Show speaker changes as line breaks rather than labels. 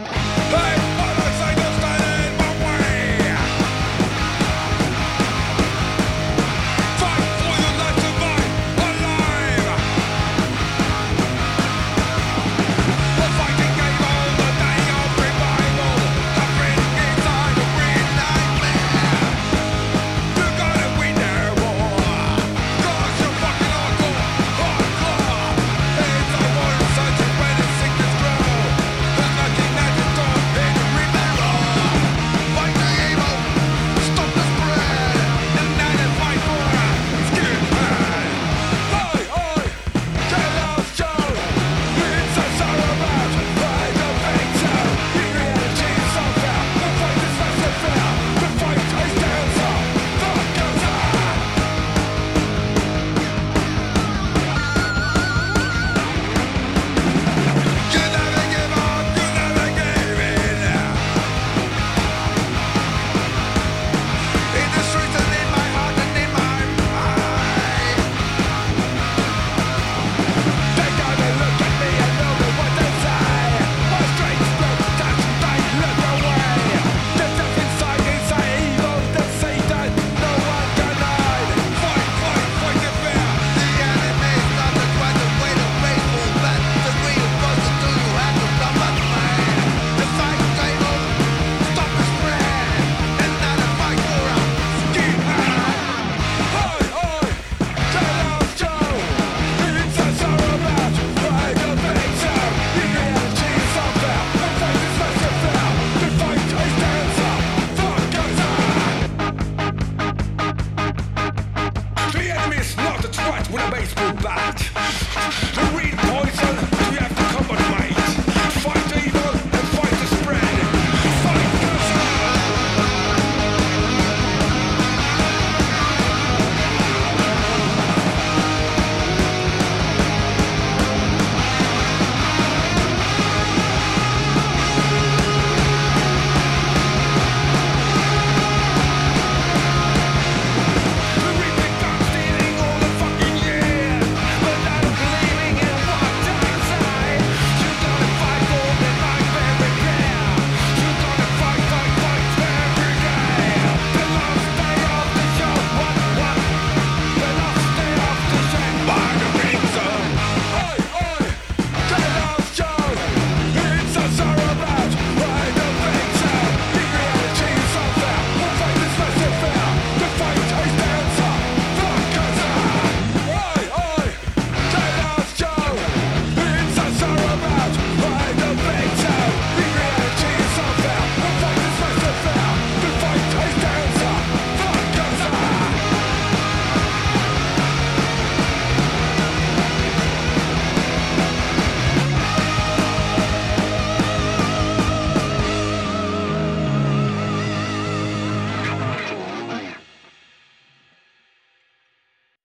Thank fight with a baseball bat. The real poison